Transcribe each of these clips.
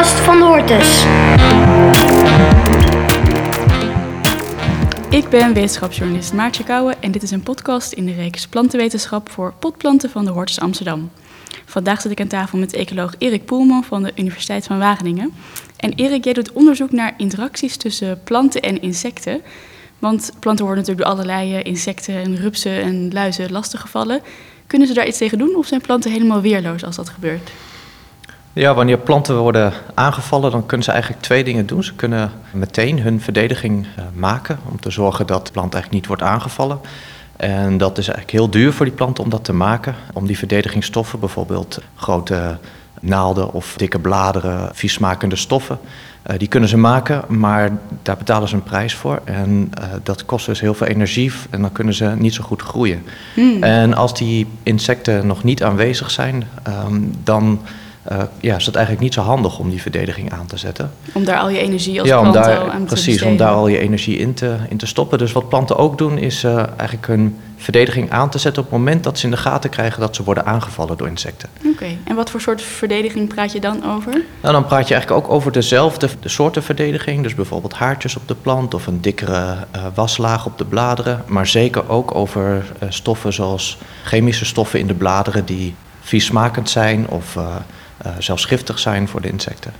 podcast van de Hortus. Ik ben wetenschapsjournalist Maartje Kouwen en dit is een podcast in de reeks Plantenwetenschap voor potplanten van de Hortus Amsterdam. Vandaag zit ik aan tafel met ecoloog Erik Poelman van de Universiteit van Wageningen. En Erik, jij doet onderzoek naar interacties tussen planten en insecten. Want planten worden natuurlijk door allerlei eh, insecten en rupsen en luizen lastiggevallen. Kunnen ze daar iets tegen doen of zijn planten helemaal weerloos als dat gebeurt? Ja, wanneer planten worden aangevallen, dan kunnen ze eigenlijk twee dingen doen. Ze kunnen meteen hun verdediging uh, maken om te zorgen dat de plant eigenlijk niet wordt aangevallen. En dat is eigenlijk heel duur voor die planten om dat te maken. Om die verdedigingsstoffen, bijvoorbeeld grote naalden of dikke bladeren, viesmakende stoffen, uh, die kunnen ze maken, maar daar betalen ze een prijs voor. En uh, dat kost dus heel veel energie en dan kunnen ze niet zo goed groeien. Hmm. En als die insecten nog niet aanwezig zijn, um, dan uh, ja, is het eigenlijk niet zo handig om die verdediging aan te zetten. Om daar al je energie als ja, plant om daar, aan te Precies, om daar al je energie in te, in te stoppen. Dus wat planten ook doen, is uh, eigenlijk hun verdediging aan te zetten op het moment dat ze in de gaten krijgen dat ze worden aangevallen door insecten. Oké, okay. en wat voor soort verdediging praat je dan over? Nou, dan praat je eigenlijk ook over dezelfde de soorten verdediging. Dus bijvoorbeeld haartjes op de plant of een dikkere uh, waslaag op de bladeren. Maar zeker ook over stoffen zoals chemische stoffen in de bladeren die viesmakend zijn of uh, zelfs giftig zijn voor de insecten.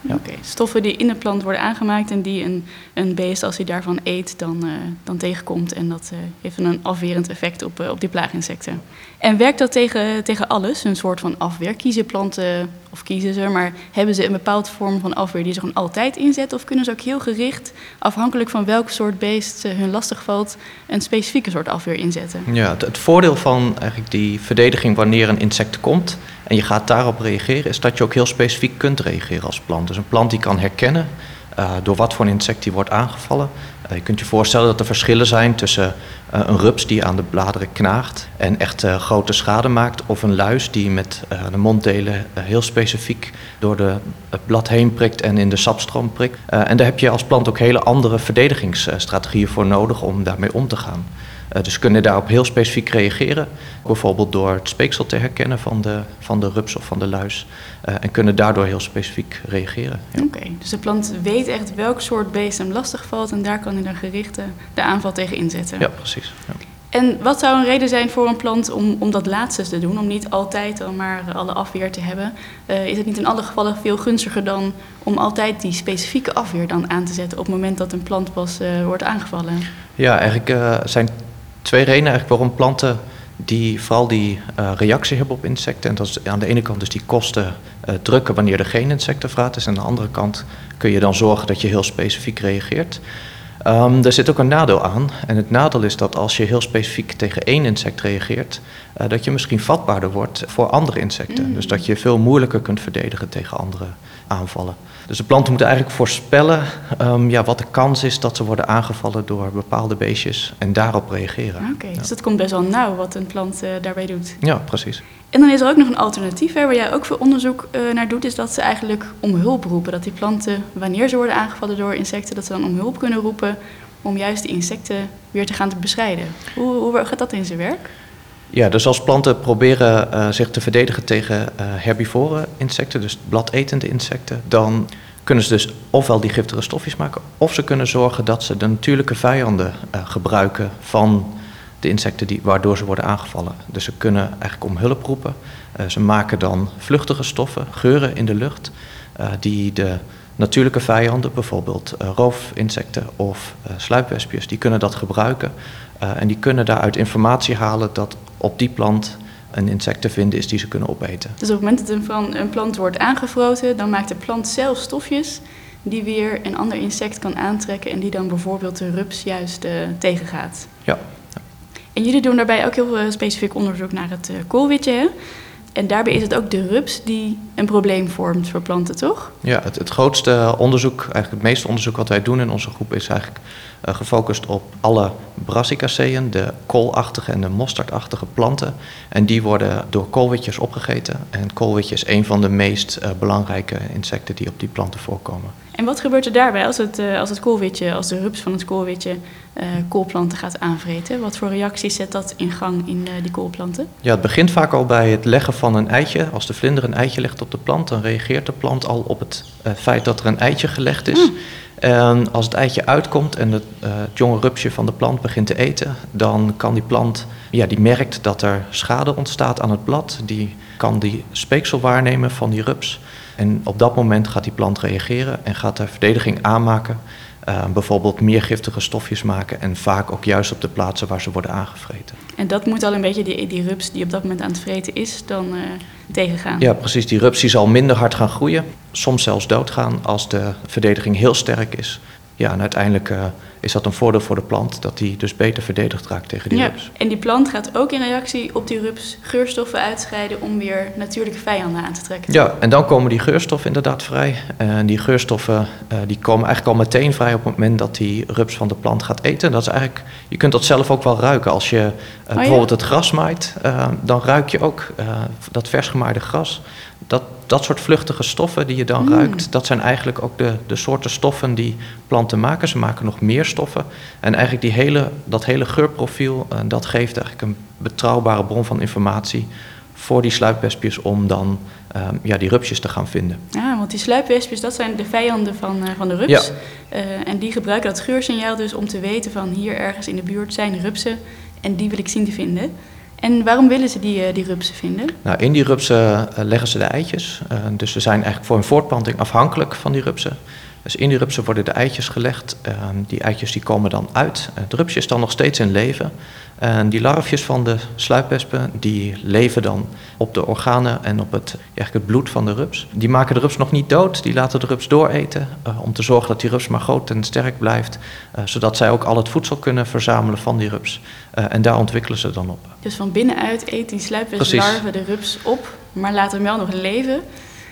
Ja. Oké, okay. stoffen die in de plant worden aangemaakt en die een, een beest, als hij daarvan eet, dan, uh, dan tegenkomt. En dat uh, heeft een afwerend effect op, op die plaaginsecten. En werkt dat tegen, tegen alles, een soort van afweer? Kiezen planten, of kiezen ze, maar hebben ze een bepaalde vorm van afweer die ze gewoon altijd inzetten? Of kunnen ze ook heel gericht, afhankelijk van welk soort beest hun lastig valt, een specifieke soort afweer inzetten? Ja, het, het voordeel van eigenlijk die verdediging wanneer een insect komt en je gaat daarop reageren, is dat je ook heel specifiek kunt reageren als plant. Dus een plant die kan herkennen uh, door wat voor een insect die wordt aangevallen. Uh, je kunt je voorstellen dat er verschillen zijn tussen uh, een rups die aan de bladeren knaagt en echt grote schade maakt, of een luis die met de monddelen heel specifiek door de, het blad heen prikt en in de sapstroom prikt. en daar heb je als plant ook hele andere verdedigingsstrategieën voor nodig om daarmee om te gaan. Uh, dus kunnen daarop heel specifiek reageren. Bijvoorbeeld door het speeksel te herkennen van de, van de rups of van de luis. Uh, en kunnen daardoor heel specifiek reageren. Ja. Oké, okay, dus de plant weet echt welk soort beest hem lastig valt. En daar kan hij dan gericht de aanval tegen inzetten. Ja, precies. Ja. En wat zou een reden zijn voor een plant om, om dat laatste te doen? Om niet altijd dan maar alle afweer te hebben? Uh, is het niet in alle gevallen veel gunstiger dan om altijd die specifieke afweer dan aan te zetten op het moment dat een plant pas uh, wordt aangevallen? Ja, eigenlijk uh, zijn twee redenen eigenlijk waarom planten die vooral die uh, reactie hebben op insecten. En dat is aan de ene kant dus die kosten uh, drukken wanneer er geen insectenvraat is. En aan de andere kant kun je dan zorgen dat je heel specifiek reageert. Um, er zit ook een nadeel aan. En het nadeel is dat als je heel specifiek tegen één insect reageert, uh, dat je misschien vatbaarder wordt voor andere insecten. Mm. Dus dat je veel moeilijker kunt verdedigen tegen andere aanvallen. Dus de planten moeten eigenlijk voorspellen um, ja, wat de kans is dat ze worden aangevallen door bepaalde beestjes en daarop reageren. Oké, okay, ja. dus dat komt best wel nauw wat een plant uh, daarbij doet. Ja, precies. En dan is er ook nog een alternatief hè, waar jij ook veel onderzoek uh, naar doet, is dat ze eigenlijk om hulp roepen. Dat die planten, wanneer ze worden aangevallen door insecten, dat ze dan om hulp kunnen roepen om juist die insecten weer te gaan te bestrijden. Hoe, hoe gaat dat in zijn werk? Ja, dus als planten proberen uh, zich te verdedigen tegen uh, herbivore insecten, dus bladetende insecten, dan kunnen ze dus ofwel die giftige stofjes maken, of ze kunnen zorgen dat ze de natuurlijke vijanden uh, gebruiken van de insecten die, waardoor ze worden aangevallen. Dus ze kunnen eigenlijk om hulp roepen. ze maken dan vluchtige stoffen, geuren in de lucht, die de natuurlijke vijanden, bijvoorbeeld roofinsecten of sluipwespjes, die kunnen dat gebruiken. en die kunnen daaruit informatie halen dat op die plant een insect te vinden is die ze kunnen opeten. Dus op het moment dat een, een plant wordt aangevroten, dan maakt de plant zelf stofjes die weer een ander insect kan aantrekken en die dan bijvoorbeeld de rups juist uh, tegengaat. Ja. En jullie doen daarbij ook heel uh, specifiek onderzoek naar het uh, koolwitje. Hè? En daarbij is het ook de rups die een probleem vormt voor planten, toch? Ja, het, het grootste onderzoek, eigenlijk het meeste onderzoek wat wij doen in onze groep, is eigenlijk gefocust op alle brassicaceeën, de koolachtige en de mosterdachtige planten. En die worden door koolwitjes opgegeten. En koolwitje is een van de meest uh, belangrijke insecten die op die planten voorkomen. En wat gebeurt er daarbij als het, uh, als het koolwitje, als de rups van het koolwitje koolplanten gaat aanvreten? Wat voor reacties zet dat in gang in die koolplanten? Ja, het begint vaak al bij het leggen van een eitje. Als de vlinder een eitje legt op de plant, dan reageert de plant al op het feit dat er een eitje gelegd is. Mm. En als het eitje uitkomt en het, het, jonge rupsje van de plant begint te eten, dan kan die plant, ja, die merkt dat er schade ontstaat aan het blad. Die kan die speeksel waarnemen van die rups. En op dat moment gaat die plant reageren en gaat de verdediging aanmaken. Uh, bijvoorbeeld meer giftige stofjes maken en vaak ook juist op de plaatsen waar ze worden aangevreten. En dat moet al een beetje die, die die op dat moment aan het vreten is, dan uh, tegengaan? Ja, precies. Die rups zal minder hard gaan groeien, soms zelfs doodgaan als de verdediging heel sterk is. Ja, en uiteindelijk uh, is dat een voordeel voor de plant, dat die dus beter verdedigd raakt tegen die ja, rups. En die plant gaat ook in reactie op die rups geurstoffen uitscheiden om weer natuurlijke vijanden aan te trekken. Ja, en dan komen die geurstoffen inderdaad vrij. En die geurstoffen uh, die komen eigenlijk al meteen vrij op het moment dat die rups van de plant gaat eten. Dat is eigenlijk, je kunt dat zelf ook wel ruiken. Als je uh, oh, bijvoorbeeld ja? het gras maait, dan ruik je ook dat vers gemaaide gras. Dat, dat soort vluchtige stoffen die je dan mm. ruikt, dat zijn eigenlijk ook de, de soorten stoffen die planten maken. Ze maken nog meer stoffen. En eigenlijk die hele, dat hele geurprofiel, uh, dat geeft eigenlijk een betrouwbare bron van informatie voor die sluipwespjes om dan uh, ja, die rupsjes te gaan vinden. Ja, want die sluipwespjes, dat zijn de vijanden van, uh, van de rups. Ja. Uh, en die gebruiken dat geursignaal dus om te weten van hier ergens in de buurt zijn rupsen en die wil ik zien te vinden. En waarom willen ze die, die rupsen vinden? Nou, in die rupsen uh, leggen ze de eitjes. Uh, dus ze zijn eigenlijk voor hun voortplanting afhankelijk van die rupsen. Dus in die rupsen worden de eitjes gelegd. Uh, die eitjes die komen dan uit. Het rupsje is dan nog steeds in leven. En die larfjes van de sluipwespen die leven dan op de organen en op het, eigenlijk het bloed van de rups. Die maken de rups nog niet dood, die laten de rups dooreten uh, om te zorgen dat die rups maar groot en sterk blijft. Uh, zodat zij ook al het voedsel kunnen verzamelen van die rups. Uh, en daar ontwikkelen ze dan op. Dus van binnenuit eet die sluipwespenlarve de rups op, maar laat hem wel nog leven.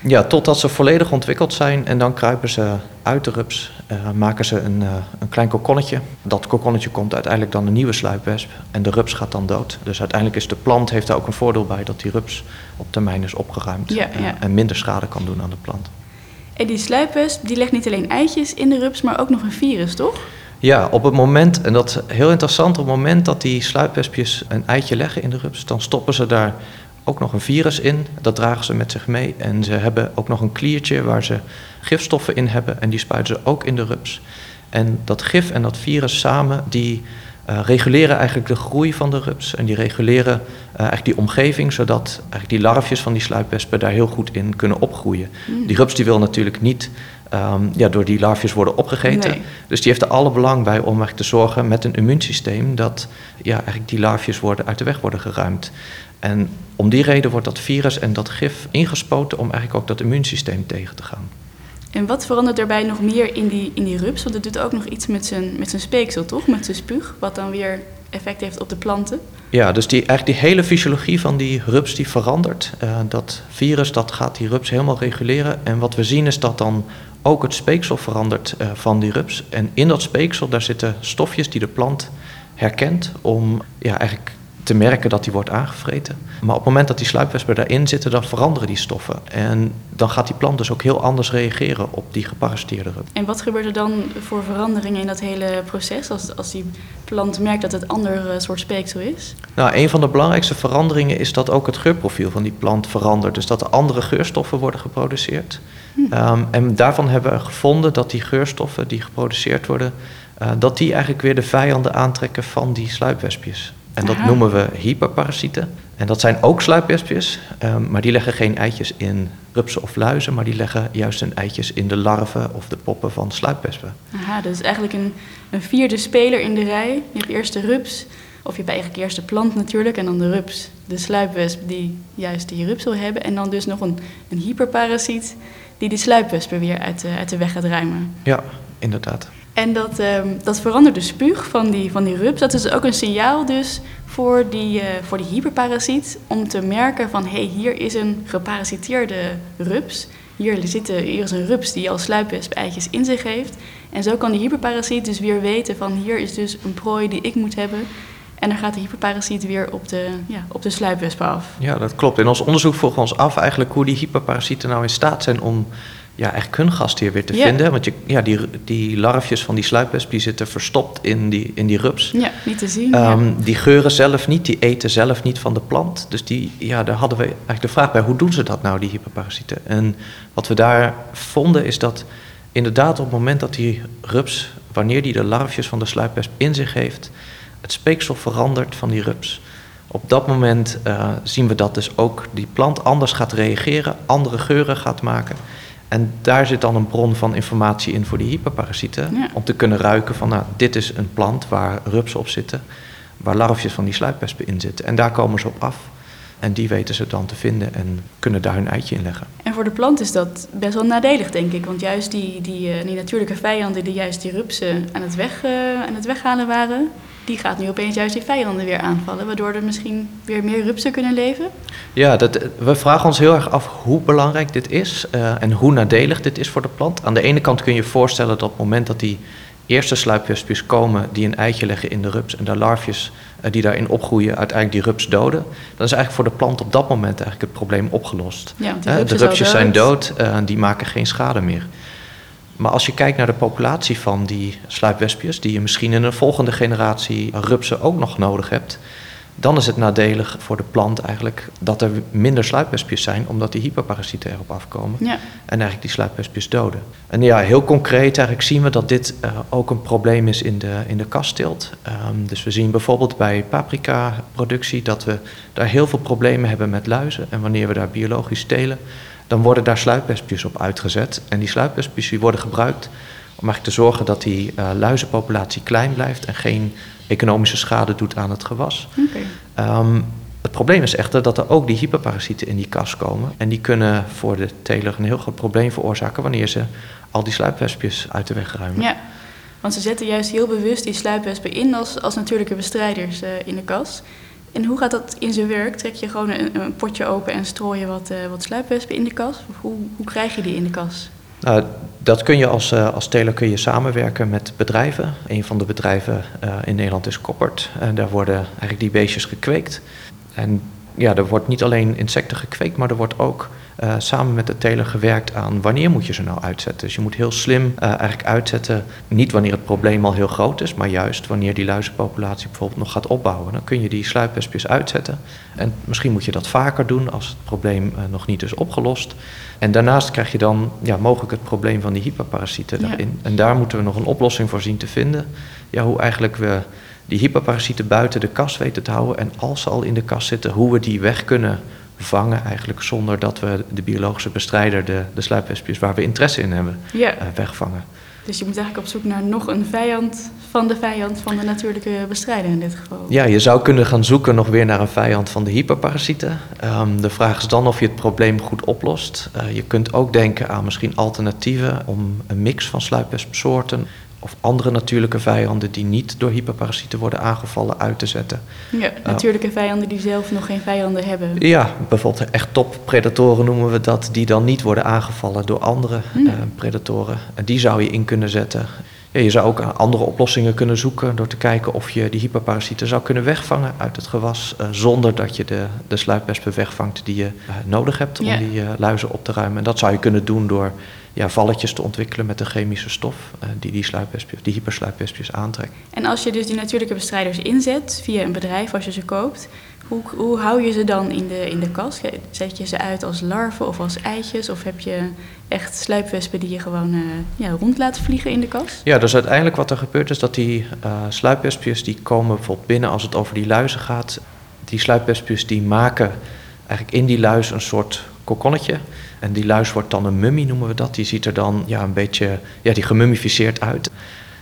Ja, totdat ze volledig ontwikkeld zijn en dan kruipen ze uit de rups, uh, maken ze een, uh, een klein kokonnetje. Dat kokonnetje komt uiteindelijk dan een nieuwe sluipwesp en de rups gaat dan dood. Dus uiteindelijk is de plant heeft daar ook een voordeel bij dat die rups op termijn is opgeruimd ja, ja. Uh, en minder schade kan doen aan de plant. En die sluipwesp die legt niet alleen eitjes in de rups, maar ook nog een virus, toch? Ja, op het moment, en dat is heel interessant, op het moment dat die sluipwespjes een eitje leggen in de rups, dan stoppen ze daar ook nog een virus in. Dat dragen ze met zich mee. En ze hebben ook nog een kliertje waar ze gifstoffen in hebben. En die spuiten ze ook in de rups. En dat gif en dat virus samen, die uh, reguleren eigenlijk de groei van de rups. En die reguleren uh, eigenlijk die omgeving, zodat eigenlijk die larfjes van die sluipwespen daar heel goed in kunnen opgroeien. Mm. Die rups die wil natuurlijk niet um, ja, door die larfjes worden opgegeten. Nee. Dus die heeft er alle belang bij om eigenlijk te zorgen met een immuunsysteem dat ja, eigenlijk die larfjes worden, uit de weg worden geruimd. En om die reden wordt dat virus en dat gif ingespoten om eigenlijk ook dat immuunsysteem tegen te gaan. En wat verandert daarbij nog meer in die, in die rups? Want het doet ook nog iets met zijn, met zijn speeksel, toch? Met zijn spuug, wat dan weer effect heeft op de planten. Ja, dus die, eigenlijk die hele fysiologie van die rups die verandert. Uh, dat virus dat gaat die rups helemaal reguleren. En wat we zien is dat dan ook het speeksel verandert uh, van die rups. En in dat speeksel daar zitten stofjes die de plant herkent om ja, eigenlijk te merken dat die wordt aangevreten. Maar op het moment dat die sluipwespen daarin zitten, dan veranderen die stoffen. En dan gaat die plant dus ook heel anders reageren op die geparasiteerde rup. En wat gebeurt er dan voor veranderingen in dat hele proces als, als die plant merkt dat het een ander soort speeksel is? Nou, een van de belangrijkste veranderingen is dat ook het geurprofiel van die plant verandert. Dus dat er andere geurstoffen worden geproduceerd. Hm. Um, en daarvan hebben we gevonden dat die geurstoffen die geproduceerd worden, uh, dat die eigenlijk weer de vijanden aantrekken van die sluipwespjes. En dat Aha. noemen we hyperparasieten. En dat zijn ook sluipwespjes, um, maar die leggen geen eitjes in rupsen of luizen, maar die leggen juist hun eitjes in de larven of de poppen van sluipwespen. Aha, dus eigenlijk een, een vierde speler in de rij. Je hebt eerst de rups, of je hebt eigenlijk eerst de plant natuurlijk, en dan de rups, de sluipwesp die juist die rups wil hebben. En dan dus nog een, een hyperparasiet die die sluipwespen weer uit de, uit de weg gaat ruimen. Ja, inderdaad. En dat, um, dat verandert de spuug van die, van die rups. Dat is ook een signaal dus voor die, uh, voor die hyperparasiet om te merken van hé, hey, hier is een geparasiteerde rups. Hier, zitten, hier is een rups die al sluipwesp-eitjes in zich heeft. En zo kan die hyperparasiet dus weer weten van hier is dus een prooi die ik moet hebben. En dan gaat de hyperparasiet weer op de, ja, op de sluipwespen af. Ja, dat klopt. In ons onderzoek vroegen we ons af eigenlijk hoe die hyperparasieten nou in staat zijn om ja, eigenlijk hun gastheer weer te vinden. Want je, ja, die, die larfjes van die sluipwesp die zitten verstopt in die, in die rups. Ja, niet te zien. ja. Ehm, Die geuren zelf niet, die eten zelf niet van de plant. Dus die, ja, daar hadden we eigenlijk de vraag bij, hoe doen ze dat nou, die hyperparasieten? En wat we daar vonden is dat inderdaad op het moment dat die rups, wanneer die de larfjes van de sluipwesp in zich heeft, het speeksel verandert van die rups. Op dat moment eh, zien we dat dus ook die plant anders gaat reageren, andere geuren gaat maken. En daar zit dan een bron van informatie in voor die hyperparasieten. Ja. Om te kunnen ruiken van, nou, dit is een plant waar rupsen op zitten, waar larfjes van die sluipwespen in zitten. En daar komen ze op af. En die weten ze dan te vinden en kunnen daar hun eitje in leggen. En voor de plant is dat best wel nadelig, denk ik. Want juist die, die, eh, die natuurlijke vijanden die juist die rupsen aan het, weg, eh, aan het weghalen waren... die gaat nu opeens juist die vijanden weer aanvallen... waardoor er misschien weer meer rupsen kunnen leven. Ja, dat, we vragen ons heel erg af hoe belangrijk dit is eh, en hoe nadelig dit is voor de plant. Aan de ene kant kun je je voorstellen dat op het moment dat die eerste sluipwespjes komen die een eitje leggen in de rups en de larfjes eh, die daarin opgroeien uiteindelijk die rups doden, dan is eigenlijk voor de plant op dat moment eigenlijk het probleem opgelost. Ja, Eh, de rupsjes zijn dood, eh, die maken geen schade meer. Maar als je kijkt naar de populatie van die sluipwespjes, die je misschien in een volgende generatie rupsen ook nog nodig hebt, dan is het nadelig voor de plant eigenlijk dat er minder sluipwespjes zijn, omdat die hyperparasieten erop afkomen Ja, en eigenlijk die sluipwespjes doden. En ja, heel concreet eigenlijk zien we dat dit eh, ook een probleem is in de, in de kastteelt. Ehm, dus we zien bijvoorbeeld bij paprika-productie dat we daar heel veel problemen hebben met luizen. En wanneer we daar biologisch telen, dan worden daar sluipwespjes op uitgezet. En die sluipwespjes die worden gebruikt om eigenlijk te zorgen dat die eh, luizenpopulatie klein blijft en geen economische schade doet aan het gewas. Ehm, het probleem is echter dat er ook die hyperparasieten in die kas komen. En die kunnen voor de teler een heel groot probleem veroorzaken wanneer ze al die sluipwespjes uit de weg ruimen. Ja, want ze zetten juist heel bewust die sluipwespen in als, als natuurlijke bestrijders eh, in de kas. En hoe gaat dat in zijn werk? Trek je gewoon een, een potje open en strooi je wat, eh, wat sluipwespen in de kas? Of hoe, hoe krijg je die in de kas? Nou, dat kun je als, eh, als teler kun je samenwerken met bedrijven. Een van de bedrijven eh, in Nederland is Koppert. En daar worden eigenlijk die beestjes gekweekt. En ja, er wordt niet alleen insecten gekweekt, maar er wordt ook eh, samen met de teler gewerkt aan wanneer moet je ze nou uitzetten. Dus je moet heel slim eh, eigenlijk uitzetten, niet wanneer het probleem al heel groot is, maar juist wanneer die luizenpopulatie bijvoorbeeld nog gaat opbouwen. Dan kun je die sluipwespjes uitzetten. En misschien moet je dat vaker doen als het probleem eh, nog niet is opgelost. En daarnaast krijg je dan ja, mogelijk het probleem van die hyperparasieten Ja. daarin. En daar moeten we nog een oplossing voor zien te vinden. Ja, hoe eigenlijk we die hyperparasieten buiten de kas weten te houden. En als ze al in de kas zitten, hoe we die weg kunnen vangen eigenlijk zonder dat we de biologische bestrijder, de, de sluipwespjes waar we interesse in hebben, Ja, eh, wegvangen. dus je moet eigenlijk op zoek naar nog een vijand van de vijand van de natuurlijke bestrijder in dit geval. Ja, je zou kunnen gaan zoeken nog weer naar een vijand van de hyperparasieten. Ehm, de vraag is dan of je het probleem goed oplost. Eh, je kunt ook denken aan misschien alternatieven om een mix van sluipwespsoorten of andere natuurlijke vijanden die niet door hyperparasieten worden aangevallen uit te zetten. Ja, natuurlijke vijanden die zelf nog geen vijanden hebben. Ja, bijvoorbeeld echt toppredatoren noemen we dat, die dan niet worden aangevallen door andere Hmm. eh, predatoren. En die zou je in kunnen zetten. Je zou ook andere oplossingen kunnen zoeken door te kijken of je die hyperparasieten zou kunnen wegvangen uit het gewas, eh, zonder dat je de, de sluipwespen wegvangt die je eh, nodig hebt om die eh, luizen op te ruimen. En dat zou je kunnen doen door ja, valletjes te ontwikkelen met een chemische stof die die, sluipwespjes, die hypersluipwespjes aantrekt. En als je dus die natuurlijke bestrijders inzet via een bedrijf, als je ze koopt, hoe, hoe hou je ze dan in de, in de kas? Zet je ze uit als larven of als eitjes? Of heb je echt sluipwespen die je gewoon eh, ja, rond laat vliegen in de kas? Ja, dus uiteindelijk wat er gebeurt is dat die eh sluipwespjes die komen bijvoorbeeld binnen als het over die luizen gaat. Die sluipwespjes die maken eigenlijk in die luis een soort kokonnetje. En die luis wordt dan een mummie noemen we dat. Die ziet er dan ja, een beetje, ja, die gemummificeerd uit.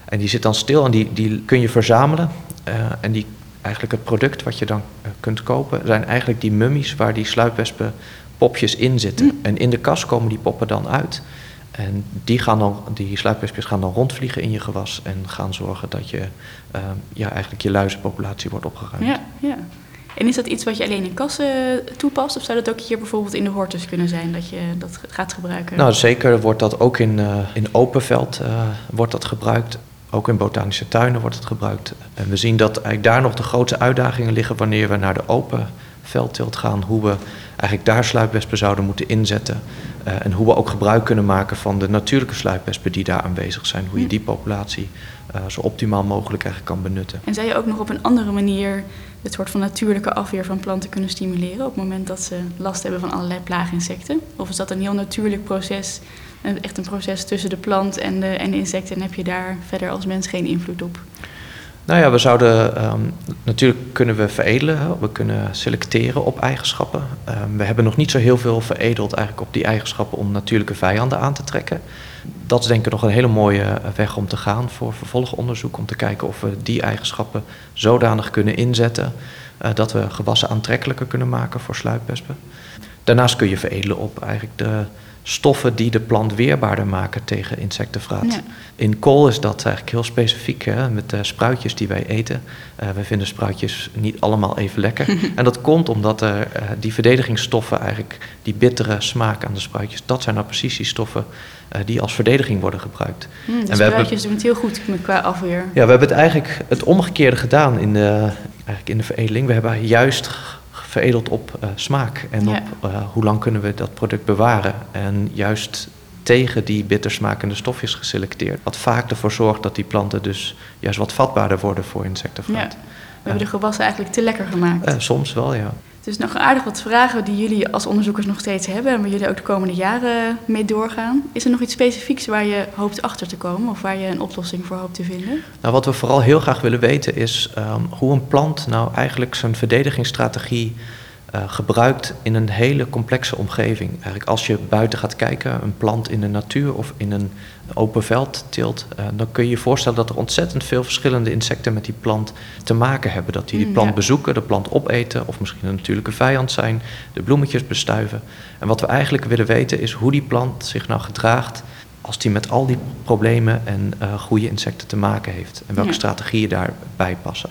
En die zit dan stil en die, die kun je verzamelen. Eh, en die, eigenlijk het product wat je dan eh, kunt kopen zijn eigenlijk die mummies waar die sluipwespen popjes in zitten. Hm. En in de kas komen die poppen dan uit. En die, gaan dan, die sluipwespjes gaan dan rondvliegen in je gewas en gaan zorgen dat je eh, ja, eigenlijk je luizenpopulatie wordt opgeruimd. Ja, ja. En is dat iets wat je alleen in kassen toepast? Of zou dat ook hier bijvoorbeeld in de hortus kunnen zijn dat je dat gaat gebruiken? Nou, zeker wordt dat ook in, eh, in open veld eh, wordt dat gebruikt. Ook in botanische tuinen wordt het gebruikt. En we zien dat eigenlijk daar nog de grootste uitdagingen liggen wanneer we naar de open veldteelt gaan. Hoe we eigenlijk daar sluipwespen zouden moeten inzetten. En hoe we ook gebruik kunnen maken van de natuurlijke sluipwespen die daar aanwezig zijn. Hoe je die populatie zo optimaal mogelijk eigenlijk kan benutten. En zou je ook nog op een andere manier het soort van natuurlijke afweer van planten kunnen stimuleren op het moment dat ze last hebben van allerlei plaaginsecten? Of is dat een heel natuurlijk proces, echt een proces tussen de plant en de, en de insecten en heb je daar verder als mens geen invloed op? Nou ja, we zouden ehm, natuurlijk kunnen we veredelen, we kunnen selecteren op eigenschappen. Um, we hebben nog niet zo heel veel veredeld eigenlijk op die eigenschappen om natuurlijke vijanden aan te trekken. Dat is denk ik nog een hele mooie eh, weg om te gaan voor vervolgonderzoek, om te kijken of we die eigenschappen zodanig kunnen inzetten uh, dat we gewassen aantrekkelijker kunnen maken voor sluipwespen. Daarnaast kun je veredelen op eigenlijk de stoffen die de plant weerbaarder maken tegen insectenvraat. In kool is dat eigenlijk heel specifiek, hè, met de spruitjes die wij eten. Uh, wij vinden spruitjes niet allemaal even lekker. en dat komt omdat er, uh, die verdedigingsstoffen, eigenlijk die bittere smaak aan de spruitjes, dat zijn nou precies die stoffen uh, die als verdediging worden gebruikt. Mm, en spruitjes hebben, doen het heel goed qua afweer. Ja, we hebben het eigenlijk het omgekeerde gedaan in de, eigenlijk in de veredeling. We hebben juist veredeld op uh, smaak en op uh, hoe lang kunnen we dat product bewaren. En juist tegen die bittersmakende stofjes geselecteerd. Wat vaak ervoor zorgt dat die planten dus juist wat vatbaarder worden voor insectenvraat. Ja. We hebben de gewassen eigenlijk te lekker gemaakt. Uh, soms wel, ja. Dus nog aardig wat vragen die jullie als onderzoekers nog steeds hebben en waar jullie ook de komende jaren mee doorgaan. Is er nog iets specifieks waar je hoopt achter te komen of waar je een oplossing voor hoopt te vinden? Nou, wat we vooral heel graag willen weten is um, hoe een plant nou eigenlijk zijn verdedigingsstrategie uh, gebruikt in een hele complexe omgeving. Eigenlijk als je buiten gaat kijken, een plant in de natuur of in een open veld teelt, uh, dan kun je je voorstellen dat er ontzettend veel verschillende insecten met die plant te maken hebben. Dat die die plant bezoeken, de plant opeten of misschien een natuurlijke vijand zijn, de bloemetjes bestuiven. En wat we eigenlijk willen weten is hoe die plant zich nou gedraagt als die met al die problemen en uh, goede insecten te maken heeft. En welke ja. strategieën daarbij passen.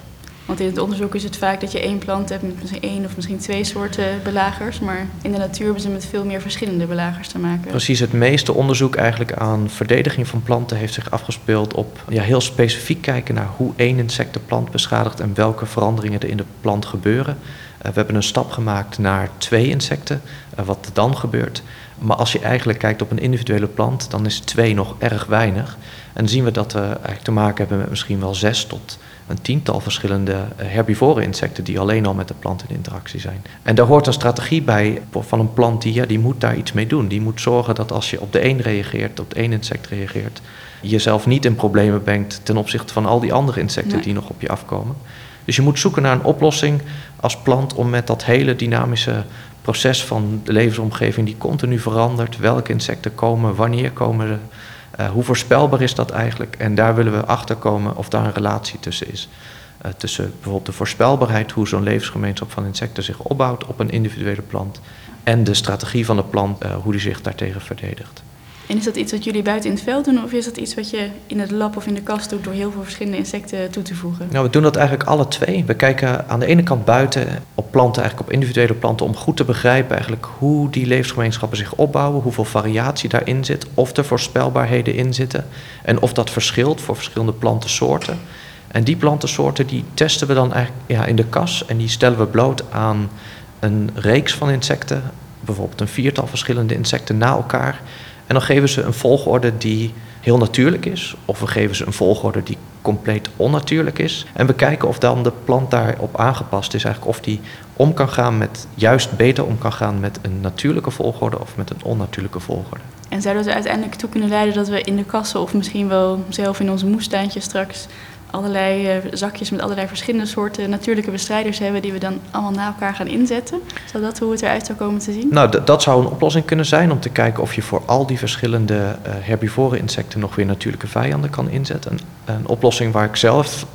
Want in het onderzoek is het vaak dat je één plant hebt met misschien één of misschien twee soorten belagers. Maar in de natuur hebben ze met veel meer verschillende belagers te maken. Precies, het meeste onderzoek eigenlijk aan verdediging van planten heeft zich afgespeeld op ja, heel specifiek kijken naar hoe één insect de plant beschadigt en welke veranderingen er in de plant gebeuren. Uh, we hebben een stap gemaakt naar twee insecten, uh, wat er dan gebeurt. Maar als je eigenlijk kijkt op een individuele plant, dan is twee nog erg weinig. En zien we dat we eigenlijk te maken hebben met misschien wel zes tot een tiental verschillende eh, herbivore insecten die alleen al met de plant in interactie zijn. En daar hoort een strategie bij van een plant die, ja, die moet daar iets mee doen. Die moet zorgen dat als je op de een reageert, op het één insect reageert, je jezelf niet in problemen brengt ten opzichte van al die andere insecten nee. die nog op je afkomen. Dus je moet zoeken naar een oplossing als plant om met dat hele dynamische proces van de levensomgeving die continu verandert, welke insecten komen, wanneer komen ze, uh, hoe voorspelbaar is dat eigenlijk? En daar willen we achter komen of daar een relatie tussen is. Uh, tussen bijvoorbeeld de voorspelbaarheid, hoe zo'n levensgemeenschap van insecten zich opbouwt op een individuele plant, en de strategie van de plant, uh, hoe die zich daartegen verdedigt. En is dat iets wat jullie buiten in het veld doen, of is dat iets wat je in het lab of in de kast doet door heel veel verschillende insecten toe te voegen? Nou, we doen dat eigenlijk alle twee. We kijken aan de ene kant buiten op planten, eigenlijk op individuele planten, om goed te begrijpen eigenlijk hoe die levensgemeenschappen zich opbouwen, hoeveel variatie daarin zit, of er voorspelbaarheden in zitten en of dat verschilt voor verschillende plantensoorten. En die plantensoorten die testen we dan eigenlijk ja, in de kas en die stellen we bloot aan een reeks van insecten, bijvoorbeeld een viertal verschillende insecten na elkaar. En dan geven ze een volgorde die heel natuurlijk is, of we geven ze een volgorde die compleet onnatuurlijk is. En we kijken of dan de plant daarop aangepast is, eigenlijk of die om kan gaan met, juist beter om kan gaan met een natuurlijke volgorde of met een onnatuurlijke volgorde. En zou dat er uiteindelijk toe kunnen leiden dat we in de kassen of misschien wel zelf in onze moestuintje straks allerlei uh, zakjes met allerlei verschillende soorten natuurlijke bestrijders hebben die we dan allemaal na elkaar gaan inzetten. Zou dat hoe het eruit zou komen te zien? Nou, dat zou een oplossing kunnen zijn om te kijken of je voor al die verschillende uh, herbivore insecten nog weer natuurlijke vijanden kan inzetten. Een, oplossing waar ik zelf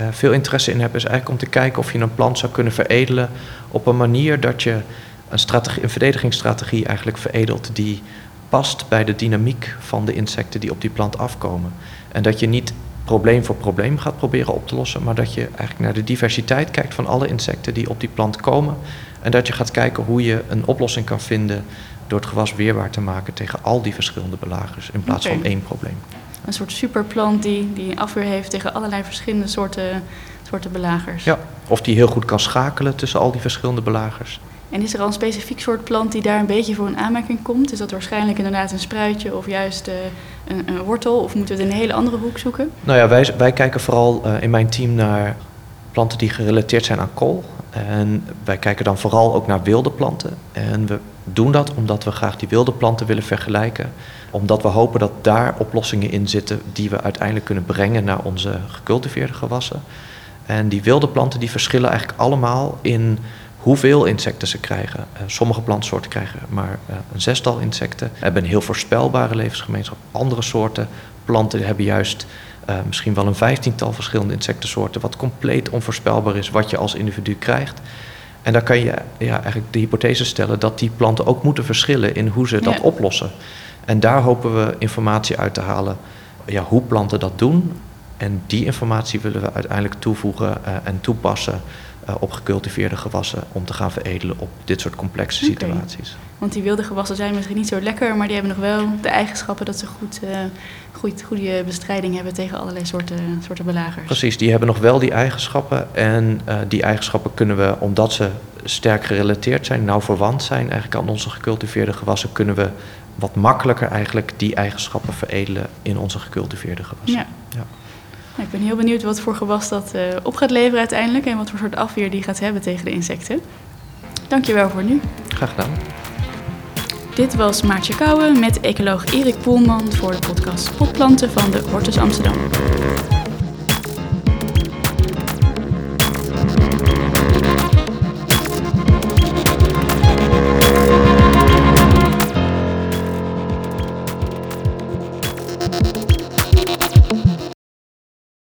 uh, veel interesse in heb is eigenlijk om te kijken of je een plant zou kunnen veredelen op een manier dat je een, strategie, een verdedigingsstrategie eigenlijk veredelt die past bij de dynamiek van de insecten die op die plant afkomen. En dat je niet probleem voor probleem gaat proberen op te lossen, maar dat je eigenlijk naar de diversiteit kijkt van alle insecten die op die plant komen. En dat je gaat kijken hoe je een oplossing kan vinden door het gewas weerbaar te maken tegen al die verschillende belagers in plaats okay. van één probleem. Een soort superplant die, die afweer heeft tegen allerlei verschillende soorten soorten belagers. Ja, of die heel goed kan schakelen tussen al die verschillende belagers. En is er al een specifiek soort plant die daar een beetje voor een aanmerking komt? Is dat waarschijnlijk inderdaad een spruitje of juist uh, een, een, wortel? Of moeten we het in een hele andere hoek zoeken? Nou ja, wij, wij kijken vooral uh, in mijn team naar planten die gerelateerd zijn aan kool. En wij kijken dan vooral ook naar wilde planten. En we doen dat omdat we graag die wilde planten willen vergelijken. Omdat we hopen dat daar oplossingen in zitten die we uiteindelijk kunnen brengen naar onze gecultiveerde gewassen. En die wilde planten die verschillen eigenlijk allemaal in hoeveel insecten ze krijgen. Uh, sommige plantsoorten krijgen maar uh, een zestal insecten, hebben een heel voorspelbare levensgemeenschap. Andere soorten planten hebben juist uh, misschien wel een vijftiental verschillende insectensoorten, wat compleet onvoorspelbaar is wat je als individu krijgt. En daar kan je ja, eigenlijk de hypothese stellen dat die planten ook moeten verschillen in hoe ze dat Ja. oplossen. En daar hopen we informatie uit te halen ja, hoe planten dat doen. En die informatie willen we uiteindelijk toevoegen uh, en toepassen uh, op gecultiveerde gewassen om te gaan veredelen op dit soort complexe situaties. Want die wilde gewassen zijn misschien niet zo lekker, maar die hebben nog wel de eigenschappen dat ze goed, uh, goed, goede bestrijding hebben tegen allerlei soorten, soorten belagers. Precies, die hebben nog wel die eigenschappen. En uh, die eigenschappen kunnen we, omdat ze sterk gerelateerd zijn, nauw verwant zijn eigenlijk aan onze gecultiveerde gewassen, kunnen we wat makkelijker eigenlijk die eigenschappen veredelen in onze gecultiveerde gewassen. Ja. Ja. Nou, ik ben heel benieuwd wat voor gewas dat uh, op gaat leveren uiteindelijk en wat voor soort afweer die gaat hebben tegen de insecten. Dankjewel voor nu. Graag gedaan. Dit was Maartje Kouwen met ecoloog Erik Poelman voor de podcast Potplanten van de Hortus Amsterdam.